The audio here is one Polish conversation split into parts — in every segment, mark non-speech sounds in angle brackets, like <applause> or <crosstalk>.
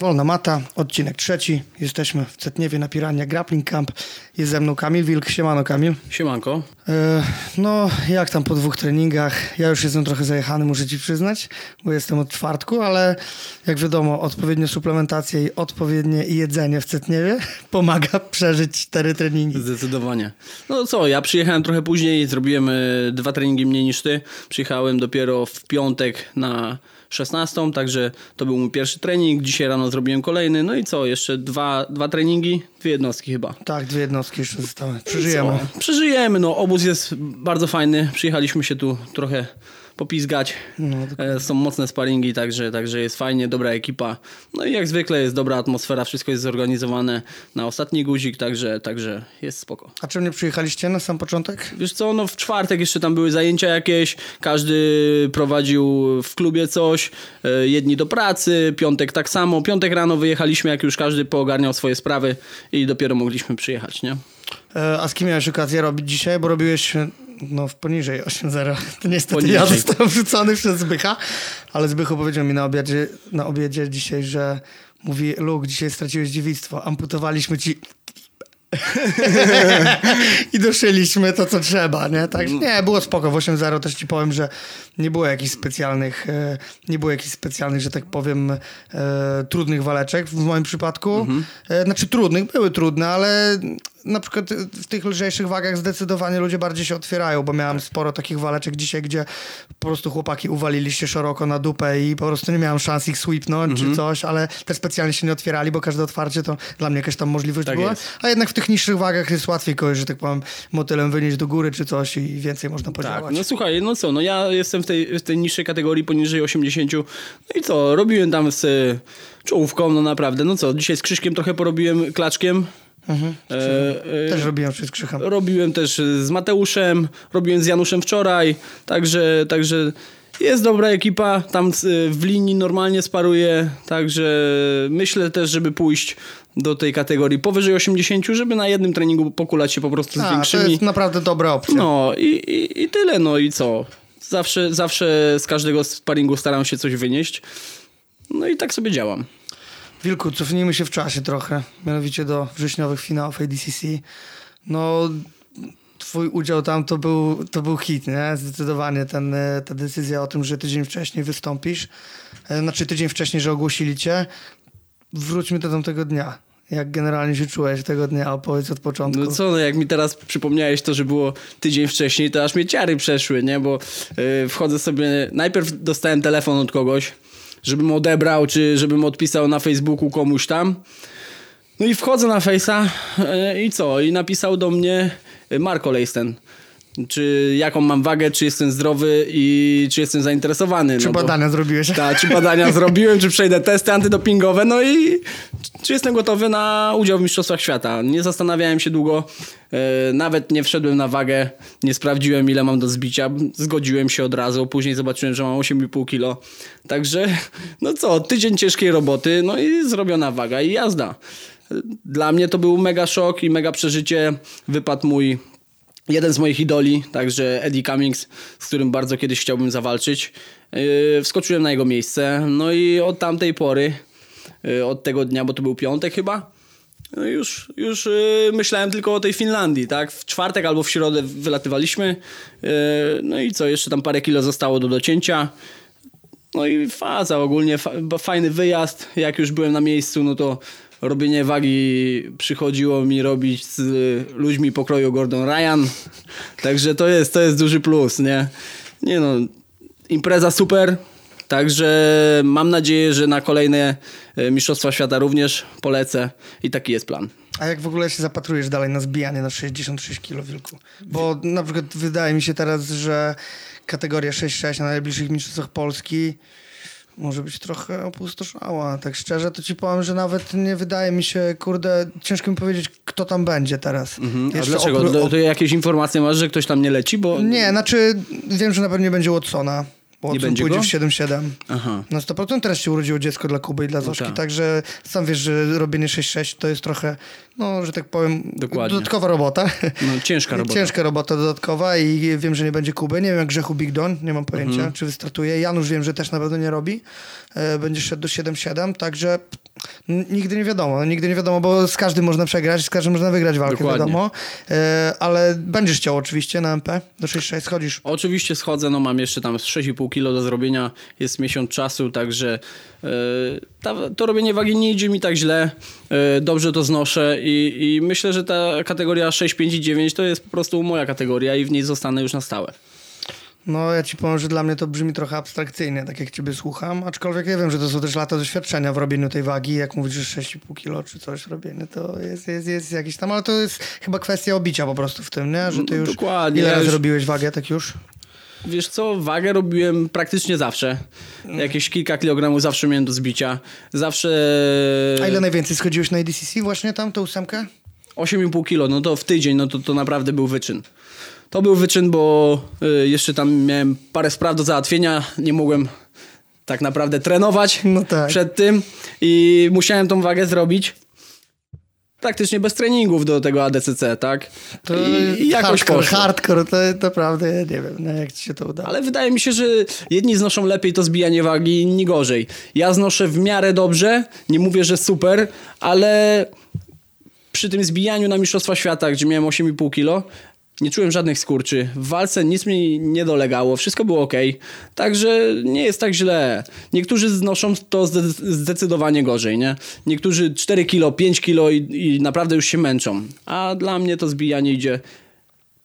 Wolna Mata, odcinek trzeci. Jesteśmy w Cetniewie na Pirania Grappling Camp. Jest ze mną Kamil Wilk. Siemano Kamil. Siemanko. E, no, jak tam po dwóch treningach? Ja już jestem trochę zajechany, muszę ci przyznać, bo jestem od czwartku, ale jak wiadomo, odpowiednia suplementacja i odpowiednie jedzenie w Cetniewie <laughs> pomaga przeżyć cztery treningi. Zdecydowanie. No co, ja przyjechałem trochę później, zrobiłem e, dwa treningi mniej niż ty. Przyjechałem dopiero w piątek na 16, także to był mój pierwszy trening. Dzisiaj rano zrobiłem kolejny. No i co, jeszcze dwa, dwa treningi, dwie jednostki chyba. Tak, dwie jednostki jeszcze zostały. Przeżyjemy. Przeżyjemy, no obóz jest bardzo fajny. Przyjechaliśmy się tu trochę popizgać. No, e, Są mocne sparingi, także, także jest fajnie, dobra ekipa. No i jak zwykle jest dobra atmosfera, wszystko jest zorganizowane na ostatni guzik, także, także jest spoko. A czym nie przyjechaliście na sam początek? Wiesz co, no w czwartek jeszcze tam były zajęcia jakieś, każdy prowadził w klubie coś, e, jedni do pracy, piątek tak samo. Piątek rano wyjechaliśmy, jak już każdy poogarniał swoje sprawy i dopiero mogliśmy przyjechać, nie? E, a z kim miałeś okazję robić dzisiaj? Bo robiłeś no, w poniżej 8-0. To niestety poniżej. ja zostałem wrzucony przez Zbycha, ale Zbychu powiedział mi na obiedzie, na obiedzie dzisiaj, że mówi, Luke, dzisiaj straciłeś dziewictwo, amputowaliśmy ci <laughs> I doszyliśmy to, co trzeba, nie? Tak, mm. nie, było spoko. W 8-0 też ci powiem, że nie było jakichś specjalnych, e, nie było jakichś specjalnych, że tak powiem, e, trudnych waleczek w moim przypadku. Mhm. E, znaczy trudnych, były trudne, ale na przykład w tych lżejszych wagach zdecydowanie ludzie bardziej się otwierają, bo miałem sporo takich waleczek dzisiaj, gdzie po prostu chłopaki uwalili się szeroko na dupę i po prostu nie miałem szans ich sweepnąć mhm. czy coś, ale też specjalnie się nie otwierali, bo każde otwarcie to dla mnie jakaś tam możliwość tak była. Jest. A jednak w tych niższych wagach jest łatwiej kogoś, że tak powiem, motylem wynieść do góry czy coś i więcej można podziałać. Tak, no słuchaj, no co, no ja jestem w tej, w tej niższej kategorii poniżej 80, no i co, robiłem tam z czołówką, no naprawdę, no co, dzisiaj z Krzyżkiem trochę porobiłem klaczkiem, Mhm. E, też robiłem z Krzychem. Robiłem też z Mateuszem, robiłem z Januszem wczoraj, także, także jest dobra ekipa, tam w linii normalnie sparuje, także myślę też, żeby pójść do tej kategorii powyżej 80, żeby na jednym treningu pokulać się po prostu z A, większymi. To jest naprawdę dobra opcja. No i, i, i tyle, no i co? Zawsze, zawsze z każdego sparingu staram się coś wynieść. No i tak sobie działam. Wilku, cofnijmy się w czasie trochę, mianowicie do wrześniowych finałów ADCC. No, twój udział tam to był, to był hit, nie? Zdecydowanie ten, e, ta decyzja o tym, że tydzień wcześniej wystąpisz, e, znaczy tydzień wcześniej, że ogłosili cię. Wróćmy do tamtego dnia. Jak generalnie się czułeś tego dnia? Opowiedz od początku. No co, no jak mi teraz przypomniałeś to, że było tydzień wcześniej, to aż mnie ciary przeszły, nie? Bo yy, wchodzę sobie... Najpierw dostałem telefon od kogoś, żebym odebrał, czy żebym odpisał na Facebooku komuś tam. No i wchodzę na Face'a yy, i co? I napisał do mnie Marko Leisten czy jaką mam wagę, czy jestem zdrowy i czy jestem zainteresowany. Czy no badania bo, zrobiłeś? Tak, czy badania <laughs> zrobiłem, czy przejdę testy antydopingowe, no i czy jestem gotowy na udział w Mistrzostwach Świata. Nie zastanawiałem się długo, yy, nawet nie wszedłem na wagę, nie sprawdziłem ile mam do zbicia, zgodziłem się od razu, później zobaczyłem, że mam 8,5 kilo. Także, no co, tydzień ciężkiej roboty, no i zrobiona waga i jazda. Dla mnie to był mega szok i mega przeżycie. Wypadł mój jeden z moich idoli, także Eddie Cummings, z którym bardzo kiedyś chciałbym zawalczyć. Yy, wskoczyłem na jego miejsce, no i od tamtej pory, yy, od tego dnia, bo to był piątek chyba, no już, już yy, myślałem tylko o tej Finlandii, tak? W czwartek albo w środę wylatywaliśmy, no i co, jeszcze tam parę kilo zostało do docięcia. No i faza ogólnie, fa fajny wyjazd. Jak już byłem na miejscu, no to robienie wagi przychodziło mi robić z ludźmi pokroju Gordon Ryan. Także to jest, to jest duży plus, nie? Nie no, impreza super. Także mam nadzieję, że na kolejne e, Mistrzostwa Świata również polecę i taki jest plan. A jak w ogóle się zapatrujesz dalej na zbijanie na 66 kg wilku? Bo na przykład wydaje mi się teraz, że kategoria 6-6 na najbliższych mistrzostwach Polski może być trochę opustoszała. Tak szczerze to ci powiem, że nawet nie wydaje mi się, kurde, ciężko mi powiedzieć, kto tam będzie teraz. Mhm. A dlaczego? Opr- to jakieś informacje masz, że ktoś tam nie leci? Bo... Nie, znaczy wiem, że na pewno nie będzie Watsona. Bo nie będzie pójdzie go? w 7-7. Aha. Na 100% teraz się urodziło dziecko dla Kuby i dla no Zoszki, no tak. także sam wiesz, że robienie 6-6 to jest trochę, no, że tak powiem, Dokładnie. dodatkowa robota. No, ciężka <laughs> robota. ciężka robota dodatkowa i wiem, że nie będzie Kuby. Nie wiem jak Grzechu Big Don, nie mam pojęcia, mhm. czy wystartuje. Janusz wiem, że też na pewno nie robi. E, będzie szedł do 7-7, także Nigdy nie wiadomo, nigdy nie wiadomo, bo z każdym można przegrać, z każdym można wygrać walkę, Dokładnie. wiadomo. E, ale będziesz chciał oczywiście na MP, do 6-6 schodzisz. Oczywiście schodzę, no mam jeszcze tam z 6,5 kilo do zrobienia, jest miesiąc czasu, także e, to robienie wagi nie idzie mi tak źle, e, dobrze to znoszę i, i myślę, że ta kategoria 6, 5 i 9 to jest po prostu moja kategoria i w niej zostanę już na stałe. No ja ci powiem, że dla mnie to brzmi trochę abstrakcyjnie, tak jak ciebie słucham, aczkolwiek ja wiem, że to są też lata doświadczenia w robieniu tej wagi, jak mówisz, że 6,5 kilo czy coś robienie, to jest, jest, jest jakiś tam, ale to jest chyba kwestia obicia po prostu w tym, nie? Że ty No, już dokładnie, ile razy już- robiłeś wagę, tak już? Wiesz co, wagę robiłem praktycznie zawsze. Jakieś kilka kilogramów zawsze miałem do zbicia. Zawsze A ile najwięcej schodziłeś na ADCC właśnie tam, tą ósemkę? 8,5 kilo, no to w tydzień, no to, to naprawdę był wyczyn. To był wyczyn, bo y, jeszcze tam miałem parę spraw do załatwienia, nie mogłem tak naprawdę trenować No tak. przed tym i musiałem tą wagę zrobić praktycznie bez treningów do tego ADCC, tak? To I, i jakoś hardcore, poszło. hardcore, to naprawdę ja nie wiem, no, jak ci się to uda. Ale wydaje mi się, że jedni znoszą lepiej to zbijanie wagi, inni gorzej. Ja znoszę w miarę dobrze, nie mówię, że super, ale przy tym zbijaniu na Mistrzostwa Świata, gdzie miałem 8,5 kilo, nie czułem żadnych skurczy. W walce nic mi nie dolegało, wszystko było ok. Także nie jest tak źle. Niektórzy znoszą to zde- zdecydowanie gorzej, nie? Niektórzy 4 kilo, 5 kilo i, i naprawdę już się męczą. A dla mnie to zbijanie idzie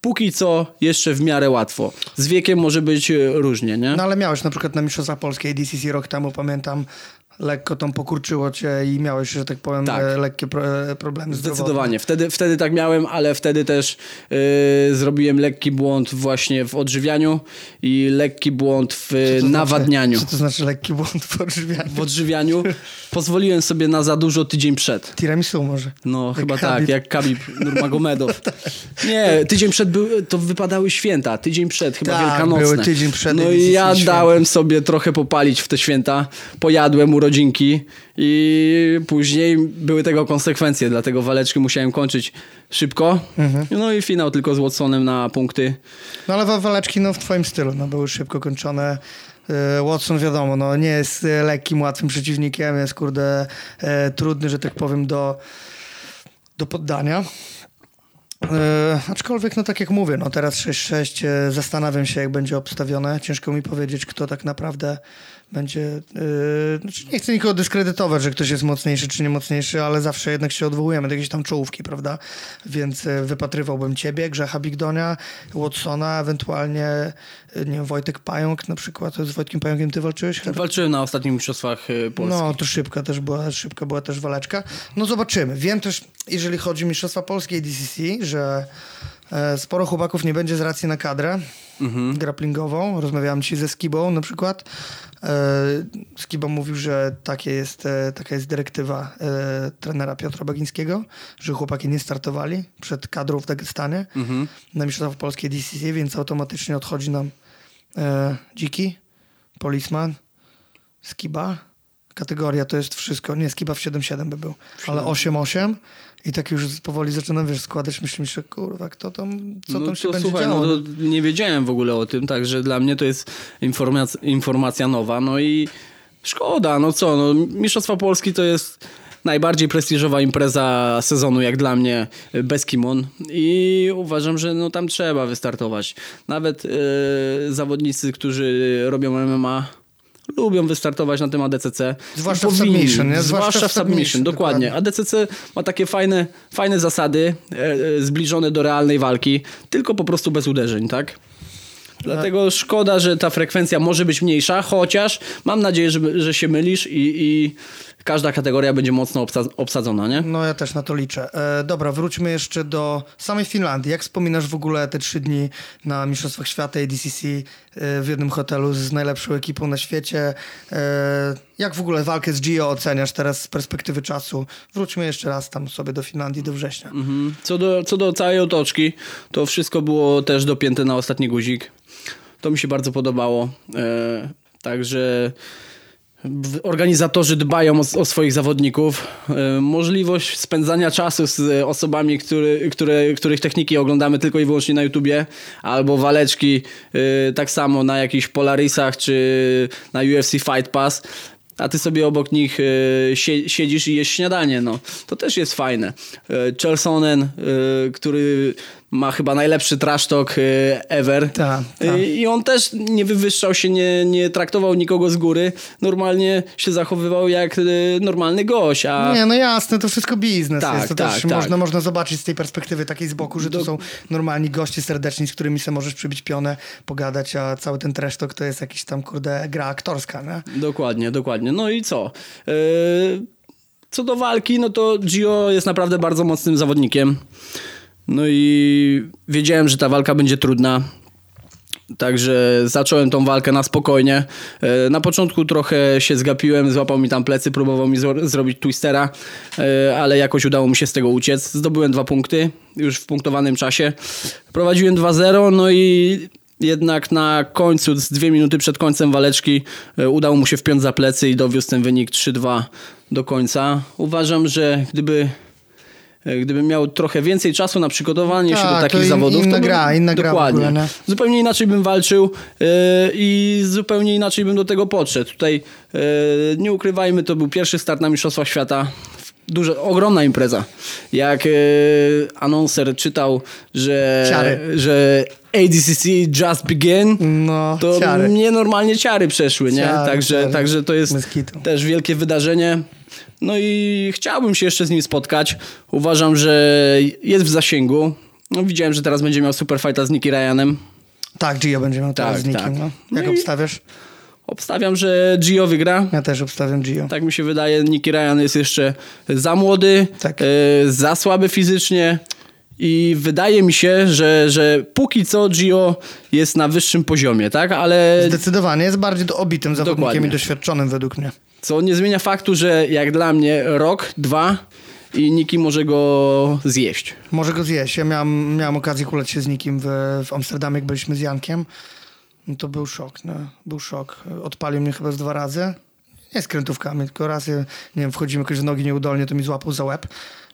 póki co jeszcze w miarę łatwo. Z wiekiem może być różnie, nie? No ale miałeś na przykład na Mistrzostwach Polskiej DCC rok temu, pamiętam, lekko tam pokurczyło cię i miałeś, że tak powiem, Tak. e, lekkie pro, e, problemy zdrowotne. Zdecydowanie. Wtedy, wtedy tak miałem, ale wtedy też yy, zrobiłem lekki błąd właśnie w odżywianiu i lekki błąd w Co to nawadnianiu. Znaczy, co to znaczy lekki błąd w odżywianiu? W odżywianiu pozwoliłem sobie na za dużo tydzień przed. Tiramisu może. No, Jak chyba Khabib. tak, jak Khabib Nurmagomedow. <laughs> Nie, tydzień przed był, to wypadały święta, tydzień przed, chyba Tak, wielkanocne. były tydzień przed No i ja święta. dałem sobie trochę popalić w te święta, pojadłem urodzinki i później były tego konsekwencje, dlatego waleczki musiałem kończyć szybko. Mhm. No i finał tylko z Watsonem na punkty. No ale wa- waleczki no, w twoim stylu, no były szybko kończone. E, Watson wiadomo, no nie jest e, lekkim, łatwym przeciwnikiem, jest kurde e, trudny, że tak powiem, do, do poddania. E, aczkolwiek, no tak jak mówię, no teraz 6-6, e, zastanawiam się jak będzie obstawione. Ciężko mi powiedzieć, kto tak naprawdę będzie... E, znaczy nie chcę nikogo dyskredytować, że ktoś jest mocniejszy czy nie mocniejszy, ale zawsze jednak się odwołujemy do jakiejś tam czołówki, prawda? Więc e, wypatrywałbym ciebie, Grzecha Bigdonia, Watsona, ewentualnie, e, nie wiem, Wojtek Pająk na przykład. Z Wojtkiem Pająkiem ty walczyłeś? Walczyłem na ostatnich mistrzostwach y, Polski. No, to szybka też była, szybka była też waleczka. No zobaczymy. Wiem też, jeżeli chodzi o Mistrzostwa Polskie i DCC, że sporo chłopaków nie będzie z racji na kadrę grapplingową. Rozmawiałem dzisiaj ze Skibą na przykład. E, Skiba mówił, że takie jest, e, taka jest dyrektywa e, trenera Piotra Bagińskiego, że chłopaki nie startowali przed kadrą w Dagestanie na Mistrzostwa Polskie DCC, więc automatycznie odchodzi nam e, Dziki, Policeman, Skiba. Kategoria to jest wszystko. Nie, Skiba w 7-7 by był, ale 8-8 i tak już powoli zaczynam, wiesz, składać myśli, że kurwa, kto tam, co no tam się to będzie słuchaj, działo. no to nie wiedziałem w ogóle o tym, także dla mnie to jest informacja, informacja nowa, no i szkoda, no co, no Mistrzostwa Polski to jest najbardziej prestiżowa impreza sezonu jak dla mnie bez kimon i uważam, że no tam trzeba wystartować. Nawet y, zawodnicy, którzy robią MMA lubią wystartować na tym ADCC. Zwłaszcza w Powinni. submission, nie? Zwłaszcza, w submission, dokładnie. ADCC ma takie fajne, fajne zasady, e, e, zbliżone do realnej walki, tylko po prostu bez uderzeń, tak? Dlatego szkoda, że ta frekwencja może być mniejsza, chociaż mam nadzieję, że, że się mylisz i, i każda kategoria będzie mocno obsa- obsadzona, nie? No ja też na to liczę. E, dobra, wróćmy jeszcze do samej Finlandii. Jak wspominasz w ogóle te trzy dni na Mistrzostwach Świata i DCC e, w jednym hotelu z najlepszą ekipą na świecie? E, jak w ogóle walkę z Gio oceniasz teraz z perspektywy czasu? Wróćmy jeszcze raz tam sobie do Finlandii, do września. Mhm. Co, do, co do całej otoczki, to wszystko było też dopięte na ostatni guzik. To mi się bardzo podobało. E, także organizatorzy dbają o, o swoich zawodników. E, możliwość spędzania czasu z osobami, który, które, których techniki oglądamy tylko i wyłącznie na YouTubie, albo waleczki e, tak samo na jakichś Polarisach czy na UFC Fight Pass. a ty sobie obok nich sie, siedzisz i jesz śniadanie, no. To też jest fajne. Chelsonen, który ma chyba najlepszy trash talk e, ever. Tak, tak. E, I on też nie wywyższał się, nie, nie traktował nikogo z góry. Normalnie się zachowywał jak e, normalny gość, a... Nie, no jasne, to wszystko biznes Tak, jest. To tak, też tak. Można, można zobaczyć z tej perspektywy takiej z boku, że to są normalni goście serdeczni, z którymi sobie możesz przybić pionę, pogadać, a cały ten trash talk to jest jakiś tam, kurde, gra aktorska, nie? Dokładnie, dokładnie. No i co? Yy, Co do walki, no to Gio jest naprawdę bardzo mocnym zawodnikiem. No i wiedziałem, że ta walka będzie trudna. Także zacząłem tą walkę na spokojnie. E, Na początku trochę się zgapiłem, złapał mi tam plecy, próbował mi zro- zrobić twistera, e, ale jakoś udało mi się z tego uciec. Zdobyłem dwa punkty już w punktowanym czasie. Prowadziłem 2-0, no i jednak na końcu, z dwie minuty przed końcem waleczki, e, udało mu się wpiąć za plecy i dowiózł ten wynik 3-2 do końca. Uważam, że gdyby Gdybym miał trochę więcej czasu na przygotowanie się do Tak, takich in- zawodów, inna to bym, gra, inna gra w dokładnie. ogóle, nie? Zupełnie inaczej bym walczył e, i zupełnie inaczej bym do tego podszedł. Tutaj e, nie ukrywajmy, to był pierwszy start na Mistrzostwach Świata. Duża, ogromna impreza. Jak e, anonser czytał, że, Ciary. że ADCC just begin, No, to ciary. mnie normalnie ciary przeszły, nie? Ciary, także, także to jest też wielkie wydarzenie. No i chciałbym się jeszcze z nim spotkać. Uważam, że jest w zasięgu. No, widziałem, że teraz będzie miał super fighta z Nicky Ryanem. Tak, Gio będzie miał teraz Tak, z nikim, tak. no. No Jak i- obstawiasz? Obstawiam, że Gio wygra. Ja też obstawiam Gio. Tak mi się wydaje. Nicky Ryan jest jeszcze za młody, Tak. e, za słaby fizycznie. I wydaje mi się, że, że póki co Gio jest na wyższym poziomie, tak? Ale Zdecydowanie jest bardziej obitym zawodnikiem Dokładnie. i doświadczonym według mnie. Co nie zmienia faktu, że jak dla mnie rok, dwa i Niki może go zjeść. Może go zjeść. Ja miałem, miałem okazję kuleć się z nikim w, w Amsterdamie, jak byliśmy z Jankiem. No to był szok, no. Był szok. Odpalił mnie chyba z dwa razy. Nie z krętówkami, tylko raz, nie wiem, wchodzimy jakoś z nogi nieudolnie, to mi złapał za łeb.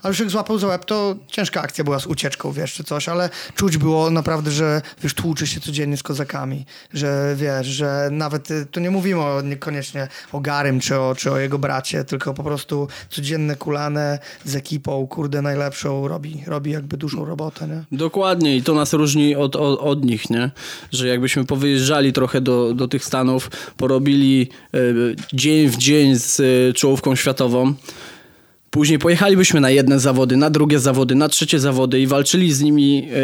Ale już jak złapał za łeb, to ciężka akcja była z ucieczką, wiesz, czy coś, ale czuć było naprawdę, że wiesz, tłuczy się codziennie z kozakami, że wiesz, że nawet, y, tu nie mówimy o, niekoniecznie o Garym czy o, czy o jego bracie, tylko po prostu codzienne kulane z ekipą, kurde, najlepszą, robi, robi jakby dużą robotę, nie? Dokładnie i to nas różni od, od, od nich, nie? Że jakbyśmy powyjeżdżali trochę do, do tych Stanów, porobili e, dzień w dzień z e, czołówką światową, później pojechalibyśmy na jedne zawody, na drugie zawody, na trzecie zawody i walczyli z nimi e,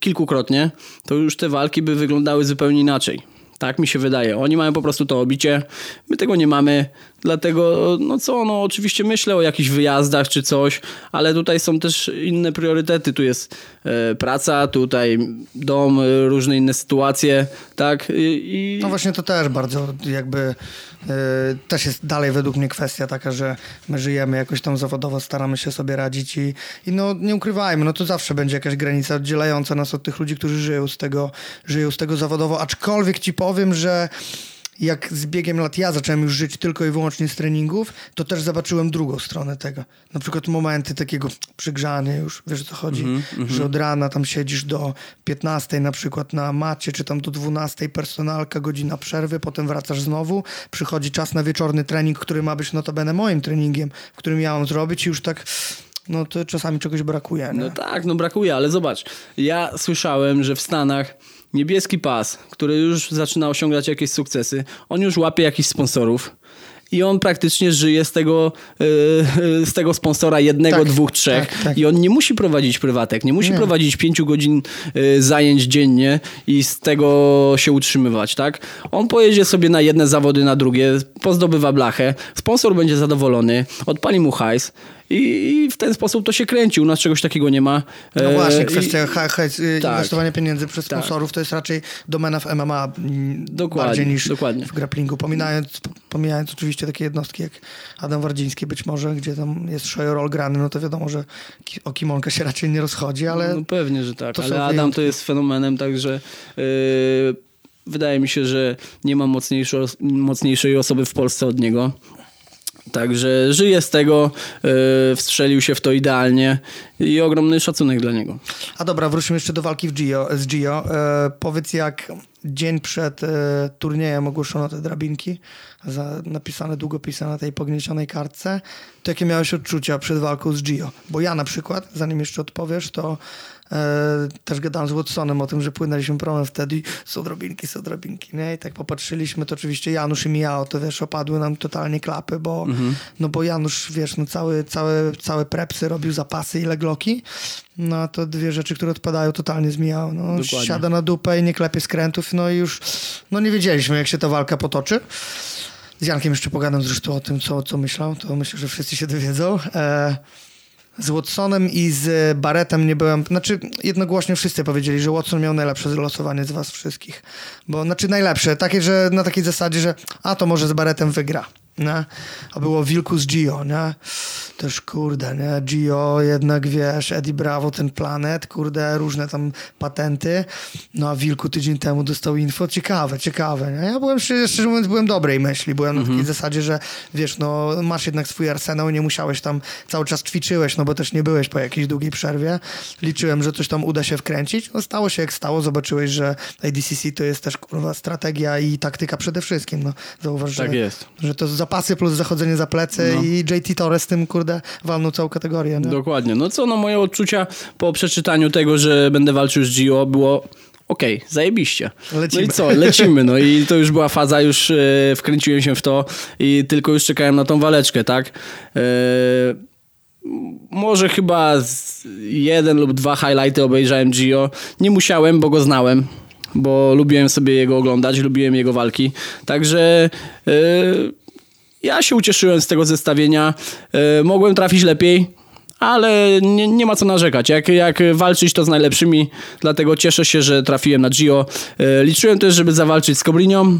kilkukrotnie, to już te walki by wyglądały zupełnie inaczej. Tak mi się wydaje. Oni mają po prostu to obicie, my tego nie mamy, dlatego no co, no oczywiście myślę o jakichś wyjazdach czy coś, ale tutaj są też inne priorytety. Tu jest e, praca, tutaj dom, e, różne inne sytuacje, tak? I, No właśnie to też bardzo jakby też jest dalej według mnie kwestia taka, że my żyjemy jakoś tam zawodowo, staramy się sobie radzić i, i no nie ukrywajmy, no to zawsze będzie jakaś granica oddzielająca nas od tych ludzi, którzy żyją z tego, żyją z tego zawodowo, aczkolwiek ci powiem, że jak z biegiem lat ja zacząłem już żyć tylko i wyłącznie z treningów, to też zobaczyłem drugą stronę tego. Na przykład momenty takiego przygrzania już, wiesz o co chodzi, że od rana tam siedzisz do 15 na przykład na macie, czy tam do 12 personalka, godzina przerwy, potem wracasz znowu, przychodzi czas na wieczorny trening, który ma być notabene moim treningiem, w którym ja mam zrobić i już tak, no to czasami czegoś brakuje. Nie? No tak, no brakuje, ale zobacz, ja słyszałem, że w Stanach niebieski pas, który już zaczyna osiągać jakieś sukcesy, on już łapie jakichś sponsorów. I on praktycznie żyje z tego, yy, z tego sponsora jednego, Tak, dwóch, trzech. tak, tak. I on nie musi prowadzić prywatek, nie musi Nie. prowadzić pięciu godzin yy, zajęć dziennie i z tego się utrzymywać, tak? On pojedzie sobie na jedne zawody, na drugie, pozdobywa blachę, sponsor będzie zadowolony, odpali mu hajs i, i w ten sposób to się kręci. U nas czegoś takiego nie ma. No E, właśnie, i- kwestia ha- ha- y, tak. inwestowania pieniędzy przez Tak. sponsorów to jest raczej domena w MMA mm, Dokładnie, bardziej niż dokładnie. w grapplingu. Pomijając, pomijając oczywiście takie jednostki jak Adam Wardziński być może, gdzie tam jest roll grany, no to wiadomo, że ki- o kimonkę się raczej nie rozchodzi, ale No pewnie, że tak, ale Adam to jest fenomenem, także yy, wydaje mi się, że nie ma mocniejszej osoby w Polsce od niego. Także żyje z tego, yy, wstrzelił się w to idealnie i ogromny szacunek dla niego. A dobra, wróćmy jeszcze do walki w Gio, z Gio. E, powiedz, jak, dzień przed e, turniejem ogłoszono te drabinki, za, napisane długopisem na tej pogniecionej kartce, to jakie miałeś odczucia przed walką z Gio? Bo ja na przykład, zanim jeszcze odpowiesz, to też gadałem z Watsonem o tym, że płynęliśmy promem wtedy są drobinki, są drobinki, nie? I tak popatrzyliśmy, to oczywiście Janusz i Mijao, to wiesz, opadły nam totalnie klapy, bo, mhm. no bo Janusz, wiesz, no cały, całe, całe prepsy robił zapasy i legloki, no a to dwie rzeczy, które odpadają totalnie z Mijao. No, siada na dupę i nie klepie skrętów, no i już, no nie wiedzieliśmy, jak się ta walka potoczy. Z Jankiem jeszcze pogadam zresztą o tym, co, co myślał, to myślę, że wszyscy się dowiedzą. E, z Watsonem i z Barrettem nie byłem, znaczy jednogłośnie wszyscy powiedzieli, że Watson miał najlepsze losowanie z was wszystkich. Bo, znaczy najlepsze, takie, że na takiej zasadzie, że a to może z Barrettem wygra nie? A było Wilku z Gio, nie? Też kurde, nie? Gio jednak, wiesz, Eddie Bravo, ten planet, kurde, różne tam patenty. No a Wilku tydzień temu dostał info. Ciekawe, ciekawe, nie? Ja byłem, szczerze mówiąc, byłem dobrej myśli. Byłem -hmm. na takiej mhm. zasadzie, że wiesz, no masz jednak swój arsenał, nie musiałeś tam, cały czas ćwiczyłeś, no bo też nie byłeś po jakiejś długiej przerwie. Liczyłem, że coś tam uda się wkręcić. No stało się jak stało, zobaczyłeś, że ADCC to jest też, kurwa, strategia i taktyka przede wszystkim, no. Zauważ, tak że, jest. że to zapasy plus zachodzenie za plecy no. i JT Torres tym, kurde, walnął całą kategorię. Nie? Dokładnie. No co, no moje odczucia po przeczytaniu tego, że będę walczył z Gio było okej, okay, zajebiście. Lecimy. No i co, lecimy, no i to już była faza, już e, wkręciłem się w to i tylko już czekałem na tą waleczkę, tak? E, może chyba jeden lub dwa highlighty obejrzałem Gio. Nie musiałem, bo go znałem bo lubiłem sobie jego oglądać, lubiłem jego walki. Także yy, ja się ucieszyłem z tego zestawienia. Yy, mogłem trafić lepiej, ale nie, nie, ma co narzekać. Jak, jak walczyć, to z najlepszymi, dlatego cieszę się, że trafiłem na Gio. Yy, liczyłem też, żeby zawalczyć z Kobrinią.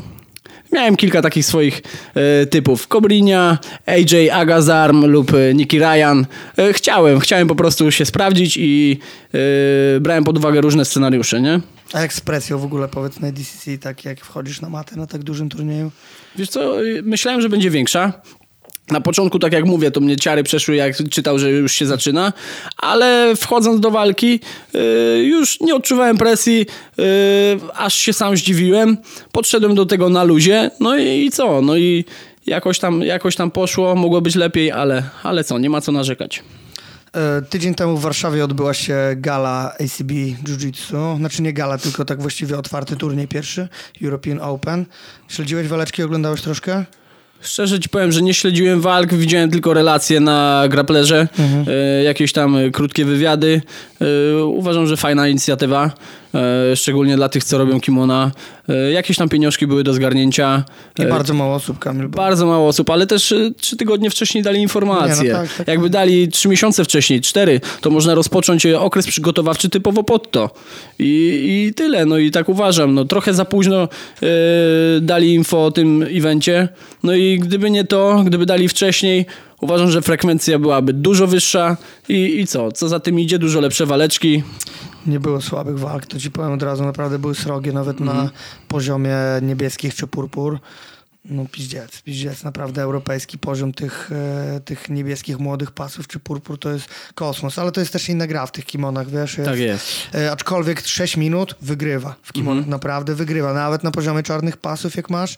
Miałem kilka takich swoich e, typów. Kobrinia, AJ Agazarm lub Nicky Ryan. E, chciałem, chciałem po prostu się sprawdzić i e, brałem pod uwagę różne scenariusze, nie? A jak z presją w ogóle powiedz na DCC, tak jak wchodzisz na matę na tak dużym turnieju? Wiesz co, myślałem, że będzie większa. Na początku, tak jak mówię, to mnie ciary przeszły, jak czytał, że już się zaczyna, ale wchodząc do walki, yy, już nie odczuwałem presji, yy, aż się sam zdziwiłem. Podszedłem do tego na luzie, no i co? No i jakoś tam, jakoś tam poszło, mogło być lepiej, ale, ale co, nie ma co narzekać. E, tydzień temu w Warszawie odbyła się gala ACB Jiu-Jitsu. Znaczy nie gala, tylko tak właściwie otwarty turniej pierwszy, European Open. Śledziłeś waleczki, oglądałeś troszkę? Szczerze ci powiem, że nie śledziłem walk, widziałem tylko relacje na graplerze, mhm. e, jakieś tam krótkie wywiady. E, uważam, że fajna inicjatywa. E, szczególnie dla tych, co robią kimona. E, jakieś tam pieniążki były do zgarnięcia. I e, bardzo mało osób, Kamil. Bardzo mało osób, ale też trzy tygodnie wcześniej dali informacje. No tak, tak, Jakby dali trzy miesiące wcześniej, cztery, to można rozpocząć okres przygotowawczy typowo pod to. I, i tyle, no i tak uważam. No, trochę za późno dali info o tym evencie. No i gdyby nie to, gdyby dali wcześniej, Uważam, że frekwencja byłaby dużo wyższa i, i co? Co za tym idzie? Dużo lepsze waleczki. Nie było słabych walk, to ci powiem od razu, naprawdę były srogie, nawet mm. na mhm. poziomie niebieskich czy purpur. No piździec, piździec, naprawdę europejski poziom tych, e, tych niebieskich młodych pasów czy purpur to jest kosmos, ale to jest też inna gra w tych kimonach, wiesz? Jest, tak jest. E, aczkolwiek 6 minut wygrywa w kimonach, mm naprawdę wygrywa, nawet na poziomie czarnych pasów jak masz,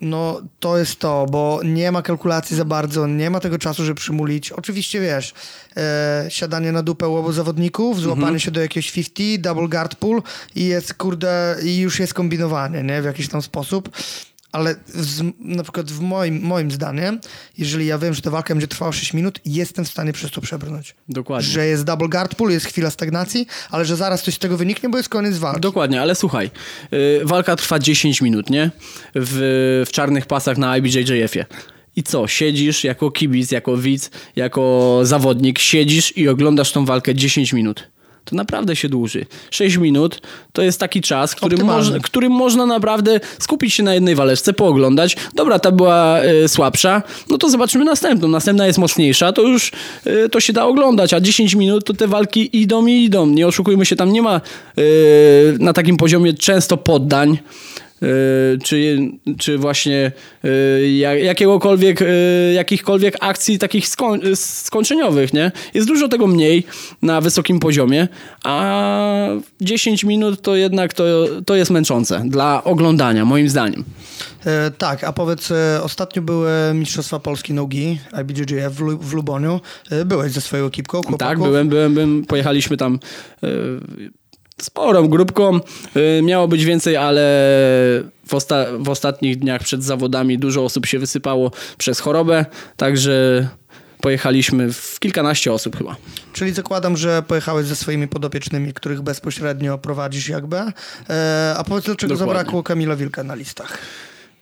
no to jest to, bo nie ma kalkulacji za bardzo, nie ma tego czasu, żeby przymulić. Oczywiście wiesz, e, siadanie na dupę u obu zawodników, złapanie mhm. się do jakiegoś 50, double guard pull i jest kurde, i już jest kombinowanie, nie? W jakiś tam sposób ale z, na przykład w moim, moim zdaniem, jeżeli ja wiem, że ta walka będzie trwała 6 minut, jestem w stanie przez to przebrnąć. Dokładnie. Że jest double guard pull, jest chwila stagnacji, ale że zaraz coś z tego wyniknie, bo jest koniec walki. Dokładnie, ale słuchaj, yy, walka trwa 10 minut, nie? W, w czarnych pasach na IBJJF-ie. I co? Siedzisz jako kibic, jako widz, jako zawodnik, siedzisz i oglądasz tą walkę 10 minut to naprawdę się dłuży. 6 minut to jest taki czas, którym, moż, którym można naprawdę skupić się na jednej waleczce, pooglądać. Dobra, ta była y, słabsza, no to zobaczymy następną. Następna jest mocniejsza, to już y, to się da oglądać, a 10 minut to te walki idą i idą. Nie oszukujmy się, tam nie ma y, na takim poziomie często poddań. Y, czy, czy właśnie ja- jakiegokolwiek, y, jakichkolwiek akcji takich skoń, skończeniowych, nie? Jest dużo tego mniej na wysokim poziomie, a 10 minut to jednak to, to jest męczące dla oglądania, moim zdaniem. E, tak, a powiedz, e, ostatnio były Mistrzostwa Polski Nogi, IBJJF w, Lu- w Luboniu. E, byłeś ze swoją ekipką, chłopaków? Tak, byłem, byłem, byłem, pojechaliśmy tam sporą grupką. Y, miało być więcej, ale w, osta- w ostatnich dniach przed zawodami dużo osób się wysypało przez chorobę, także pojechaliśmy w kilkanaście osób chyba. Czyli zakładam, że pojechałeś ze swoimi podopiecznymi, których bezpośrednio prowadzisz jakby. E, a powiedz, dlaczego Dokładnie. zabrakło Kamila Wilka na listach?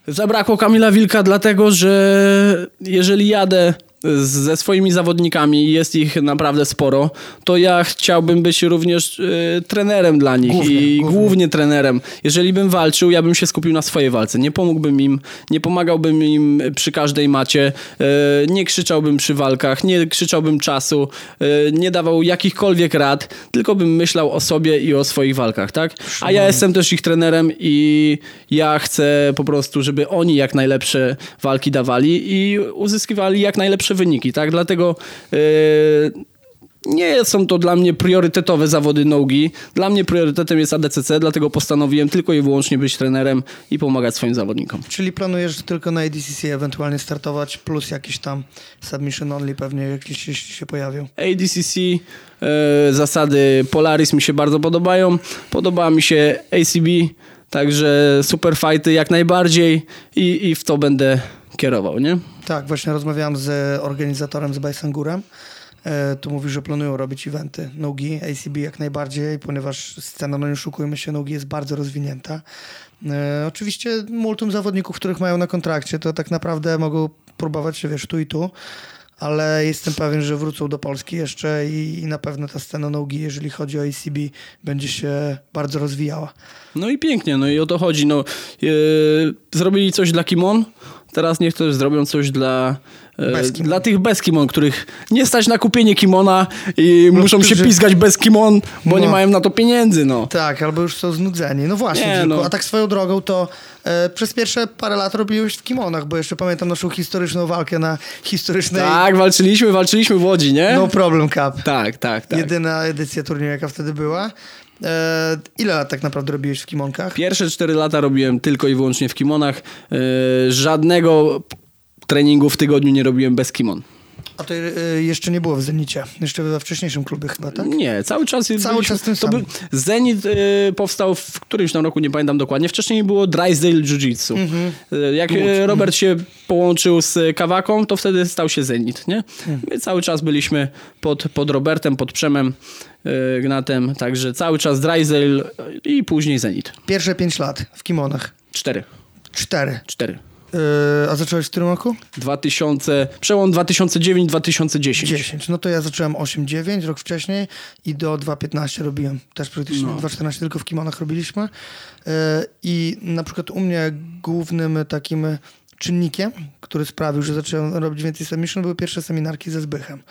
Zabrakło Kamila Wilka dlatego, że jeżeli jadę ze swoimi zawodnikami jest ich naprawdę sporo, to ja chciałbym być również y, trenerem dla nich Głównie, i głównie. głównie. trenerem. Jeżeli bym walczył, ja bym się skupił na swojej walce. Nie pomógłbym im, nie pomagałbym im przy każdej macie, y, nie krzyczałbym przy walkach, nie krzyczałbym czasu, y, nie dawał jakichkolwiek rad, tylko bym myślał o sobie i o swoich walkach, tak? A ja jestem też ich trenerem i ja chcę po prostu, żeby oni jak najlepsze walki dawali i uzyskiwali jak najlepsze wyniki, tak? Dlatego yy, nie są to dla mnie priorytetowe zawody nogi. Dla mnie priorytetem jest ADCC, dlatego postanowiłem tylko i wyłącznie być trenerem i pomagać swoim zawodnikom. Czyli planujesz tylko na ADCC ewentualnie startować, plus jakiś tam submission only pewnie jakieś jeśli się pojawią. ADCC, e, zasady Polaris mi się bardzo podobają. Podoba mi się ACB, także super fighty jak najbardziej i, i w to będę kierował, nie? Tak, właśnie rozmawiałem z organizatorem, z Bajsangurem. E, tu mówi, że planują robić eventy nogi, ACB jak najbardziej, ponieważ scena, no nie oszukujmy się, nogi jest bardzo rozwinięta. E, oczywiście multum zawodników, których mają na kontrakcie, to tak naprawdę mogą próbować się, wiesz, tu i tu, ale jestem pewien, że wrócą do Polski jeszcze i, i na pewno ta scena nogi, jeżeli chodzi o ACB, będzie się bardzo rozwijała. No i pięknie, no i o to chodzi. No, e, zrobili coś dla Kimon, teraz niech też zrobią coś dla, e, dla tych bez kimon, których nie stać na kupienie kimona i muszą się którzy- pizgać bez kimon, bo No. nie mają na to pieniędzy, no. Tak, albo już są znudzeni. No właśnie, Nie, no. a tak swoją drogą to e, przez pierwsze parę lat robiłeś w kimonach, bo jeszcze pamiętam naszą historyczną walkę na historycznej Tak, walczyliśmy, walczyliśmy w Łodzi, nie? No Problem Cup. Tak, tak, tak. Jedyna edycja turnieju, jaka wtedy była. E, ile lat tak naprawdę robiłeś w kimonkach? Pierwsze 4 lata robiłem tylko i wyłącznie w kimonach. Yy, żadnego treningu w tygodniu nie robiłem bez kimon. A to e, jeszcze nie było w Zenicie. Jeszcze we wcześniejszym klubie chyba, tak? Nie, cały czas Cały czas tym to był, Zenit yy, powstał w którymś tam roku, nie pamiętam dokładnie. Wcześniej było Drysdale Jiu-Jitsu. Mhm. Yy, Jak Robert się połączył z Kawaką, to wtedy stał się Zenit, nie? Mhm. My cały czas byliśmy pod, pod Robertem, pod Przemem Gnatem, także cały czas Drysdale i później Zenit. Pierwsze pięć lat w kimonach. Cztery. Cztery. Cztery. E, a zacząłeś w którym roku? 2000, przełom 2009-2010. 10. No to ja zacząłem 8-9, rok wcześniej i do 2.15 robiłem. Też praktycznie No. 2.14 tylko w kimonach robiliśmy. E, I na przykład u mnie głównym takim czynnikiem, który sprawił, że zacząłem robić więcej submission, były pierwsze seminarki ze Zbychem.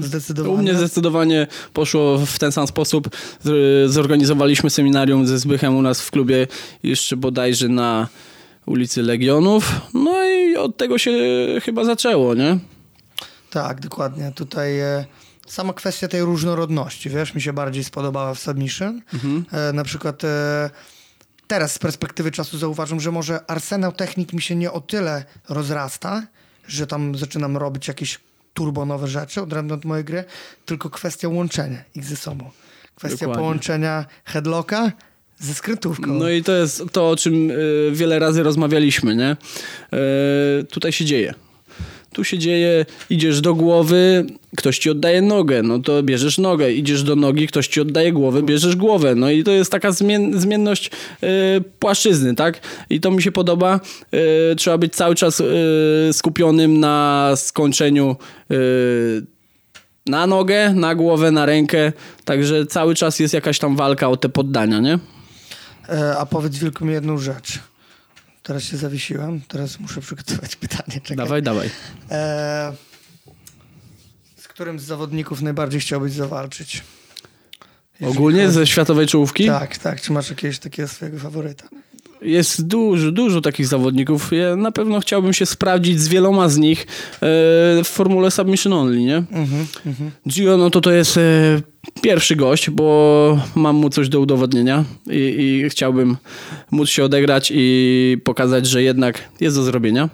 Zdecydowanie. U mnie zdecydowanie poszło w ten sam sposób. Zorganizowaliśmy seminarium ze Zbychem u nas w klubie jeszcze bodajże na ulicy Legionów. No i od tego się chyba zaczęło, nie? Tak, dokładnie. Tutaj e, sama kwestia tej różnorodności, wiesz, mi się bardziej spodobała w submission. E, na przykład e, teraz z perspektywy czasu zauważam, że może arsenał technik mi się nie o tyle rozrasta, że tam zaczynam robić jakieś turbonowe rzeczy odrębne od mojej gry, tylko kwestia łączenia ich ze sobą. Kwestia Dokładnie. połączenia headlocka ze skrętówką. No i to jest to, o czym y, wiele razy rozmawialiśmy, nie? Y, tutaj się dzieje. Tu się dzieje, idziesz do głowy, ktoś ci oddaje nogę, no to bierzesz nogę, idziesz do nogi, ktoś ci oddaje głowę, bierzesz głowę. No i to jest taka zmien, zmienność y, płaszczyzny, tak? I to mi się podoba. Y, trzeba być cały czas y, skupionym na skończeniu na nogę, na głowę, na rękę. Także cały czas jest jakaś tam walka o te poddania, nie? A powiedz mi jedną rzecz. Teraz się zawiesiłem, teraz muszę przygotować <laughs> pytanie. Czekaj. Dawaj, dawaj. E, z którym z zawodników najbardziej chciałbyś zawalczyć? Jeżeli Ogólnie chodzi- ze światowej czołówki? Tak, tak. Czy masz jakiegoś takiego swojego faworyta? Jest dużo, dużo takich zawodników. Ja na pewno chciałbym się sprawdzić z wieloma z nich e, w formule submission only, nie? Mhm, Gio, no to to jest e, pierwszy gość, bo mam mu coś do udowodnienia i, i chciałbym móc się odegrać i pokazać, że jednak jest do zrobienia.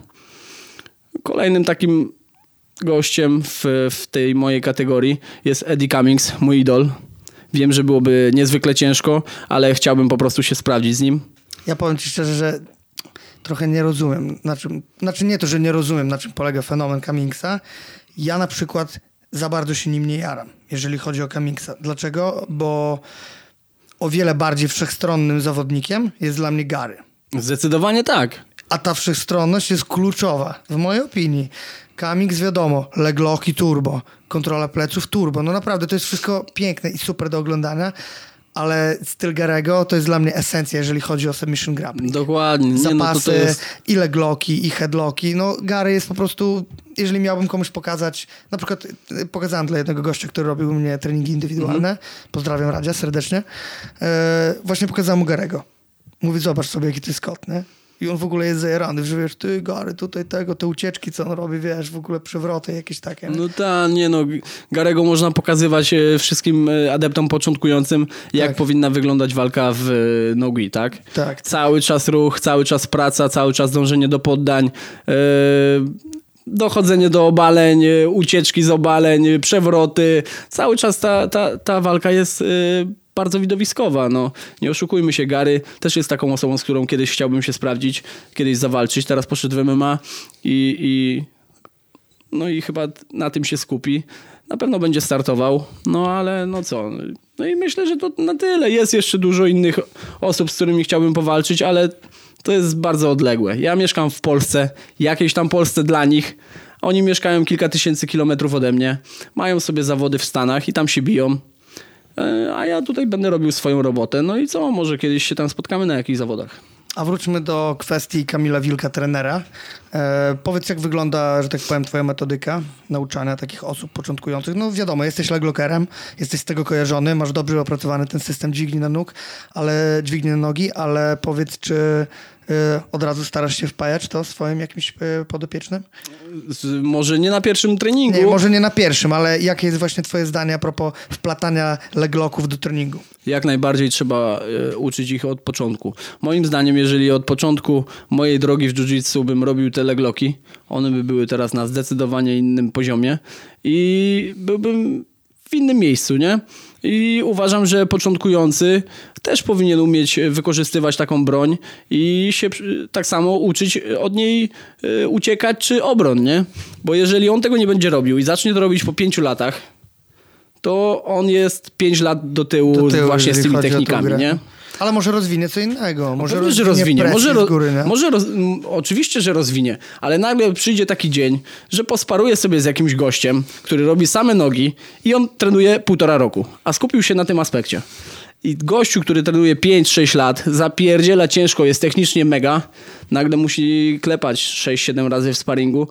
Kolejnym takim gościem w, w tej mojej kategorii jest Eddie Cummings, mój idol. Wiem, że byłoby niezwykle ciężko, ale chciałbym po prostu się sprawdzić z nim. Ja powiem ci szczerze, że trochę nie rozumiem, na czym, znaczy nie to, że nie rozumiem, na czym polega fenomen Cummingsa. Ja na przykład za bardzo się nim nie jaram, jeżeli chodzi o Cummingsa. Dlaczego? Bo o wiele bardziej wszechstronnym zawodnikiem jest dla mnie Gary. Zdecydowanie tak. A ta wszechstronność jest kluczowa, w mojej opinii. Cummings wiadomo, legloki turbo, kontrola pleców turbo. No naprawdę to jest wszystko piękne i super do oglądania, ale styl Garego to jest dla mnie esencja, jeżeli chodzi o submission grappling. Dokładnie. Nie, Zapasy, no to, to jest... i legloki, i headlocki. No Gary jest po prostu, jeżeli miałbym komuś pokazać, na przykład y, pokazałem dla jednego gościa, który robił u mnie treningi indywidualne, pozdrawiam Radzia serdecznie, e, właśnie pokazałem mu Garego. Mówi, zobacz sobie, jaki ty Scott, nie? I on w ogóle jest zajarany, że wiesz, ty Gary, tutaj tego, te ucieczki, co on robi, wiesz, w ogóle przewroty jakieś takie. nie? No ta, nie no, Garego można pokazywać e, wszystkim e, adeptom początkującym, jak Tak. powinna wyglądać walka w e, nogi, tak? Tak. Cały czas ruch, cały czas praca, cały czas dążenie do poddań, dochodzenie do obaleń, ucieczki z obaleń, przewroty. Cały czas ta, ta, ta walka jest bardzo widowiskowa. No, nie oszukujmy się, Gary też jest taką osobą, z którą kiedyś chciałbym się sprawdzić, kiedyś zawalczyć. Teraz poszedł w MMA i, i no i chyba na tym się skupi. Na pewno będzie startował, no ale no co. No i myślę, że to na tyle. Jest jeszcze dużo innych osób, z którymi chciałbym powalczyć, ale to jest bardzo odległe. Ja mieszkam w Polsce, jakiejś tam Polsce dla nich. Oni mieszkają kilka tysięcy kilometrów ode mnie, mają sobie zawody w Stanach i tam się biją. E, A ja tutaj będę robił swoją robotę. No i co, może kiedyś się tam spotkamy na jakichś zawodach. A wróćmy do kwestii Kamila Wilka, trenera. E, powiedz, jak wygląda, że tak powiem, twoja metodyka nauczania takich osób początkujących? No wiadomo, jesteś leglokerem, jesteś z tego kojarzony, masz dobrze opracowany ten system dźwigni na nóg, ale dźwigni na nogi, ale powiedz, czy od razu starasz się wpajać to swoim jakimś e, podopiecznym? Może nie na pierwszym treningu. Nie, może nie na pierwszym, ale jakie jest właśnie twoje zdanie a propos wplatania legloków do treningu? Jak najbardziej trzeba e, uczyć ich od początku. Moim zdaniem, jeżeli od początku mojej drogi w jiu-jitsu bym robił te legloki, one by były teraz na zdecydowanie innym poziomie i byłbym w innym miejscu, nie? I uważam, że początkujący też powinien umieć wykorzystywać taką broń i się przy- tak samo uczyć od niej e, uciekać czy obron, nie? Bo jeżeli on tego nie będzie robił i zacznie to robić po pięciu latach, to on jest 5 lat do tyłu, Do tyłu, właśnie z tymi technikami, nie? Ale może rozwinie co innego, może Pewnie, rozwinie, Może, ro, z góry, nie? może roz, oczywiście, że rozwinie, ale nagle przyjdzie taki dzień, że posparuje sobie z jakimś gościem, który robi same nogi i on trenuje półtora roku, a skupił się na tym aspekcie. I gościu, który trenuje 5-6 lat, zapierdziela ciężko, jest technicznie mega, nagle musi klepać 6-7 razy w sparingu.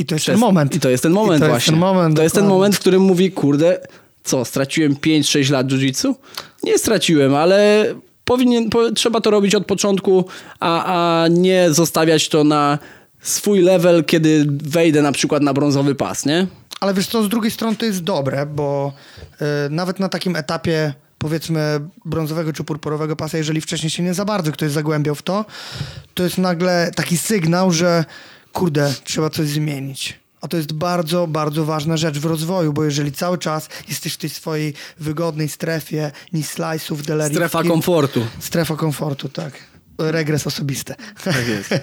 I to jest Przez- ten moment. I to jest ten moment I to jest właśnie. ten moment, to jest ten moment, w którym mówi, kurde, co, straciłem 5-6 lat jiu-jitsu? Nie straciłem, ale powinien, po, trzeba to robić od początku, a, a nie zostawiać to na swój level, kiedy wejdę na przykład na brązowy pas, nie? Ale wiesz co, z drugiej strony to jest dobre, bo y, nawet na takim etapie powiedzmy brązowego czy purpurowego pasa, jeżeli wcześniej się nie za bardzo ktoś zagłębiał w to, to jest nagle taki sygnał, że kurde, trzeba coś zmienić. A to jest bardzo, bardzo ważna rzecz w rozwoju, bo jeżeli cały czas jesteś w tej swojej wygodnej strefie, ni slice'ów, delerii... Strefa komfortu. Strefa komfortu, tak. Regres osobisty. Tak jest. <laughs>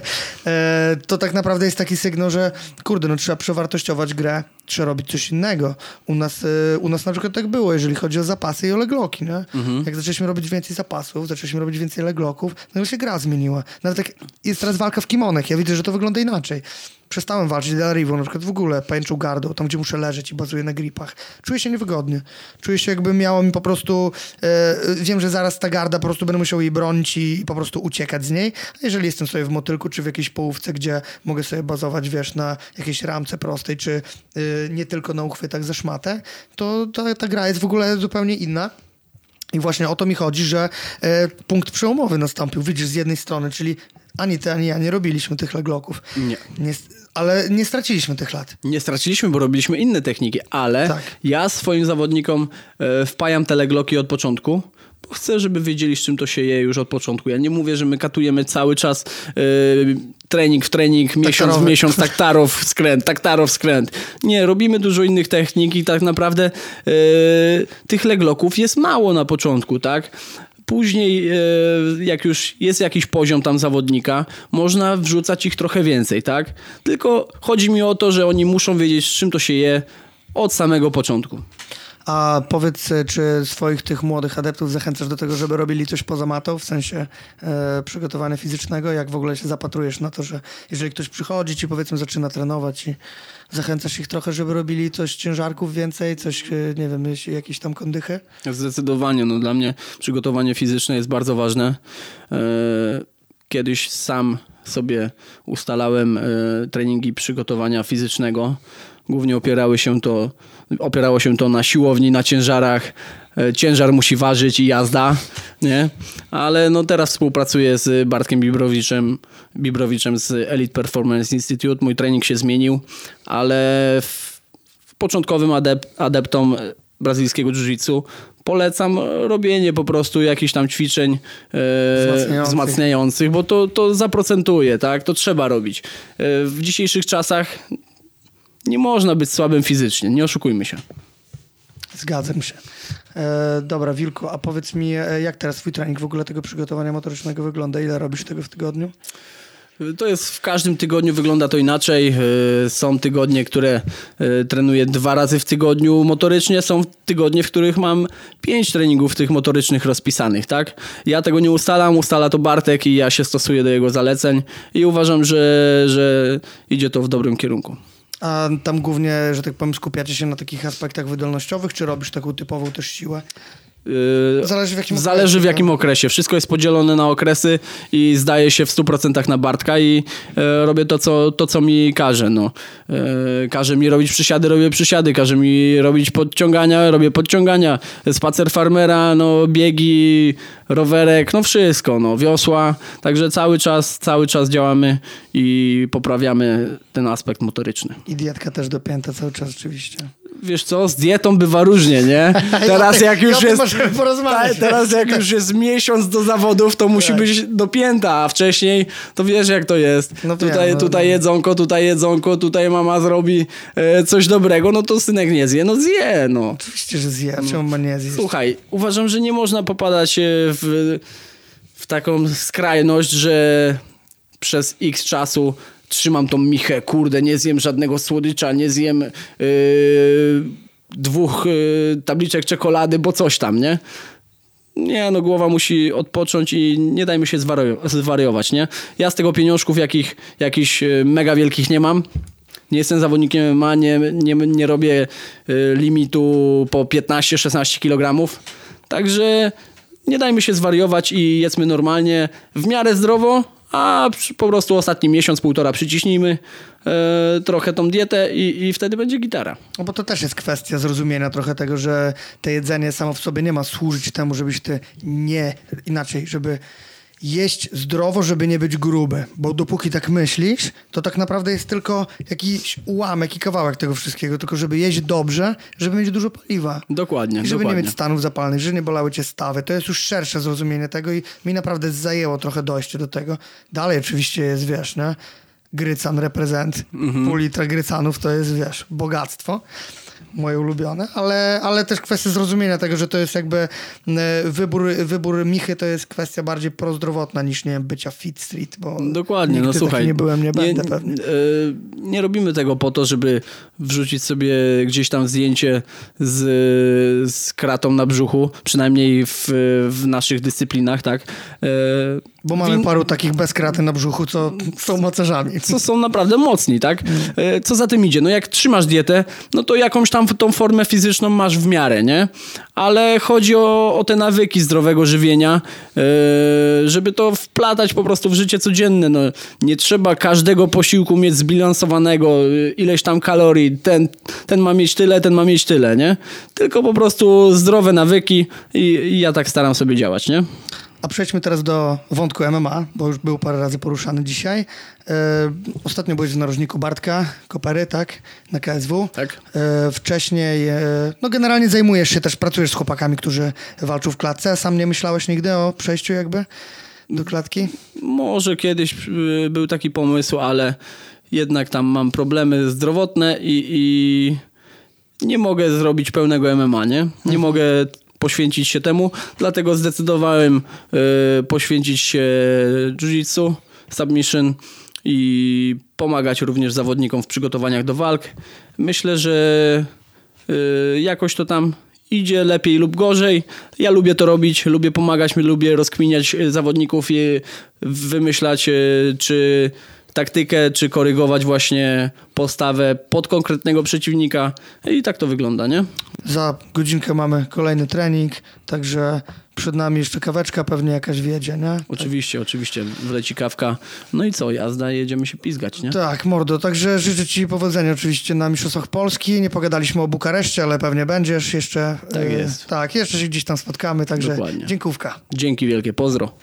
E, to tak naprawdę jest taki sygnał, że kurde, no trzeba przewartościować grę, trzeba robić coś innego. U nas, e, u nas na przykład tak było, jeżeli chodzi o zapasy i o legloki, nie? Jak zaczęliśmy robić więcej zapasów, zaczęliśmy robić więcej legloków, no się gra zmieniła. Nawet jak jest teraz walka w kimonek, ja widzę, że to wygląda inaczej. Przestałem walczyć Del Rivo, na przykład w ogóle pęczą gardą, tam gdzie muszę leżeć i bazuję na gripach. Czuję się niewygodnie. Czuję się jakby miało mi po prostu, e, wiem, że zaraz ta garda po prostu będę musiał jej bronić i, i po prostu uciekać z niej. A jeżeli jestem sobie w motylku, czy w jakiejś połówce, gdzie mogę sobie bazować, wiesz, na jakiejś ramce prostej, czy e, nie tylko na uchwytach za szmatę, to ta, ta gra jest w ogóle zupełnie inna. I właśnie o to mi chodzi, że e, punkt przełomowy nastąpił. Widzisz, z jednej strony, czyli ani ty, ani ja nie robiliśmy tych legloków. Nie. nie ale nie straciliśmy tych lat. Nie straciliśmy, bo robiliśmy inne techniki, ale tak. ja swoim zawodnikom e, wpajam te legloki od początku, bo chcę, żeby wiedzieli, z czym to się je już od początku. Ja nie mówię, że my katujemy cały czas yy, trening w trening, miesiąc Taktarowy. w miesiąc, taktarow skręt, taktarow skręt. Nie, robimy dużo innych technik i tak naprawdę yy, tych legloków jest mało na początku, tak? Później, e, jak już jest jakiś poziom tam zawodnika, można wrzucać ich trochę więcej, tak? Tylko chodzi mi o to, że oni muszą wiedzieć, z czym to się je od samego początku. A powiedz, e, czy swoich tych młodych adeptów zachęcasz do tego, żeby robili coś poza matą, w sensie e, przygotowania fizycznego? Jak w ogóle się zapatrujesz na to, że jeżeli ktoś przychodzi ci powiedzmy zaczyna trenować i zachęcasz ich trochę, żeby robili coś ciężarków więcej, coś, e, nie wiem, jakieś tam kondychy? Zdecydowanie, no dla mnie przygotowanie fizyczne jest bardzo ważne. E, kiedyś sam sobie ustalałem e, treningi przygotowania fizycznego. Głównie opierały się to, opierało się to na siłowni, na ciężarach. E, ciężar musi ważyć i jazda, nie? Ale no teraz współpracuję z Bartkiem Bibrowiczem, Bibrowiczem z Elite Performance Institute. Mój trening się zmienił, ale w, w początkowym adep adeptom brazylijskiego jiu-jitsu polecam robienie po prostu jakichś tam ćwiczeń e, wzmacniających. wzmacniających, bo to, to zaprocentuje, tak? To trzeba robić. E, w dzisiejszych czasach nie można być słabym fizycznie, nie oszukujmy się. Zgadzam się. E, dobra, Wilku, a powiedz mi, e, jak teraz twój trening w ogóle tego przygotowania motorycznego wygląda? Ile robisz tego w tygodniu? To jest w każdym tygodniu wygląda to inaczej. E, są tygodnie, które e, trenuję dwa razy w tygodniu motorycznie, są tygodnie, w których mam pięć treningów tych motorycznych rozpisanych, tak? Ja tego nie ustalam, ustala to Bartek i ja się stosuję do jego zaleceń i uważam, że, że idzie to w dobrym kierunku. A tam głównie, że tak powiem, skupiacie się na takich aspektach wydolnościowych, czy robisz taką typową też siłę? Yy, zależy w jakim Zależy okresie. w jakim okresie. Wszystko jest podzielone na okresy i zdaje się w 100% na Bartka i e, robię to co, to, co mi każe. No. E, każe mi robić przysiady, robię przysiady. Każe mi robić podciągania, robię podciągania. Spacer farmera, no, biegi, rowerek, no wszystko, no, wiosła. Także cały czas, cały czas działamy i poprawiamy ten aspekt motoryczny. I dietka też dopięta cały czas oczywiście wiesz co, z dietą bywa różnie, nie? <laughs> Teraz jak już jest... Teraz jak już jest miesiąc do zawodów, to musi tak. być dopięta, a wcześniej to wiesz jak to jest. No tutaj, no, tutaj no. jedzonko, tutaj jedzonko, tutaj mama zrobi e, coś dobrego, no to synek nie zje, no zje, no. Oczywiście, że zje, czemu ma nie zjeść? Słuchaj, uważam, że nie można popadać w, w taką skrajność, że przez x czasu trzymam tą michę, kurde, nie zjem żadnego słodycza, nie zjem yy, dwóch yy, tabliczek czekolady, bo coś tam, nie? Nie, no głowa musi odpocząć i nie dajmy się zwariować, nie? Ja z tego pieniążków jakich, jakichś yy, mega wielkich nie mam. Nie jestem zawodnikiem MMA, nie, nie, nie robię yy, limitu po 15-16 kg. Także nie dajmy się zwariować i jedzmy normalnie, w miarę zdrowo, a po prostu ostatni miesiąc, półtora przyciśnijmy e, trochę tą dietę i, i wtedy będzie gitara. No bo to też jest kwestia zrozumienia trochę tego, że to jedzenie samo w sobie nie ma służyć temu, żebyś ty nie, inaczej, żeby jeść zdrowo, żeby nie być gruby. Bo dopóki tak myślisz, to tak naprawdę jest tylko jakiś ułamek i kawałek tego wszystkiego. Tylko żeby jeść dobrze, żeby mieć dużo paliwa. Dokładnie. I żeby dokładnie. nie mieć stanów zapalnych, żeby nie bolały cię stawy. To jest już szersze zrozumienie tego i mi naprawdę zajęło trochę dojście do tego. Dalej oczywiście jest, wiesz, nie? Grycan reprezent, mhm. pół litra grycanów to jest, wiesz, bogactwo moje ulubione, ale, ale też kwestia zrozumienia tego, że to jest jakby e, wybór, wybór Michy to jest kwestia bardziej prozdrowotna niż nie bycia fit street, bo Dokładnie, no słuchaj. nie byłem, nie, nie będę pewnie. Nie, nie robimy tego po to, żeby wrzucić sobie gdzieś tam zdjęcie z, z kratą na brzuchu, przynajmniej w, w naszych dyscyplinach, tak? Bo mamy paru takich bez kraty na brzuchu, co są mocarzami. co są naprawdę mocni, tak? E, Co za tym idzie? No jak trzymasz dietę, no to jakąś tam tą formę fizyczną masz w miarę, nie? Ale chodzi o, o te nawyki zdrowego żywienia, e, żeby to wplatać po prostu w życie codzienne. No, nie trzeba każdego posiłku mieć zbilansowanego, e, ileś tam kalorii, ten, ten ma mieć tyle, ten ma mieć tyle, nie? Tylko po prostu zdrowe nawyki i, i ja tak staram sobie działać, nie? A przejdźmy teraz do wątku MMA, bo już był parę razy poruszany dzisiaj. E, ostatnio byłeś w narożniku Bartka Kopery, tak? Na KSW. Tak. E, wcześniej, e, no generalnie zajmujesz się też, pracujesz z chłopakami, którzy walczą w klatce. Sam nie myślałeś nigdy o przejściu jakby do klatki? Może kiedyś y, był taki pomysł, ale jednak tam mam problemy zdrowotne i, i nie mogę zrobić pełnego MMA, nie? Nie mogę poświęcić się temu, dlatego zdecydowałem y, poświęcić się jiu-jitsu, submission i pomagać również zawodnikom w przygotowaniach do walk. Myślę, że y, jakoś to tam idzie lepiej lub gorzej. Ja lubię to robić, lubię pomagać, lubię rozkminiać y, zawodników i wymyślać czy taktykę, czy korygować właśnie postawę pod konkretnego przeciwnika i tak to wygląda, nie? Za godzinkę mamy kolejny trening, także przed nami jeszcze kaweczka pewnie jakaś wiedzie, nie? Oczywiście, oczywiście, wleci kawka. No i co, jazda, jedziemy się pizgać, nie? Tak, mordo, także życzę Ci powodzenia oczywiście na Mistrzostwach Polski. Nie pogadaliśmy o Bukareszcie, ale pewnie będziesz jeszcze. Tak e, jest. Tak, jeszcze się gdzieś tam spotkamy, także Dokładnie. dziękówka. Dzięki wielkie, pozdro.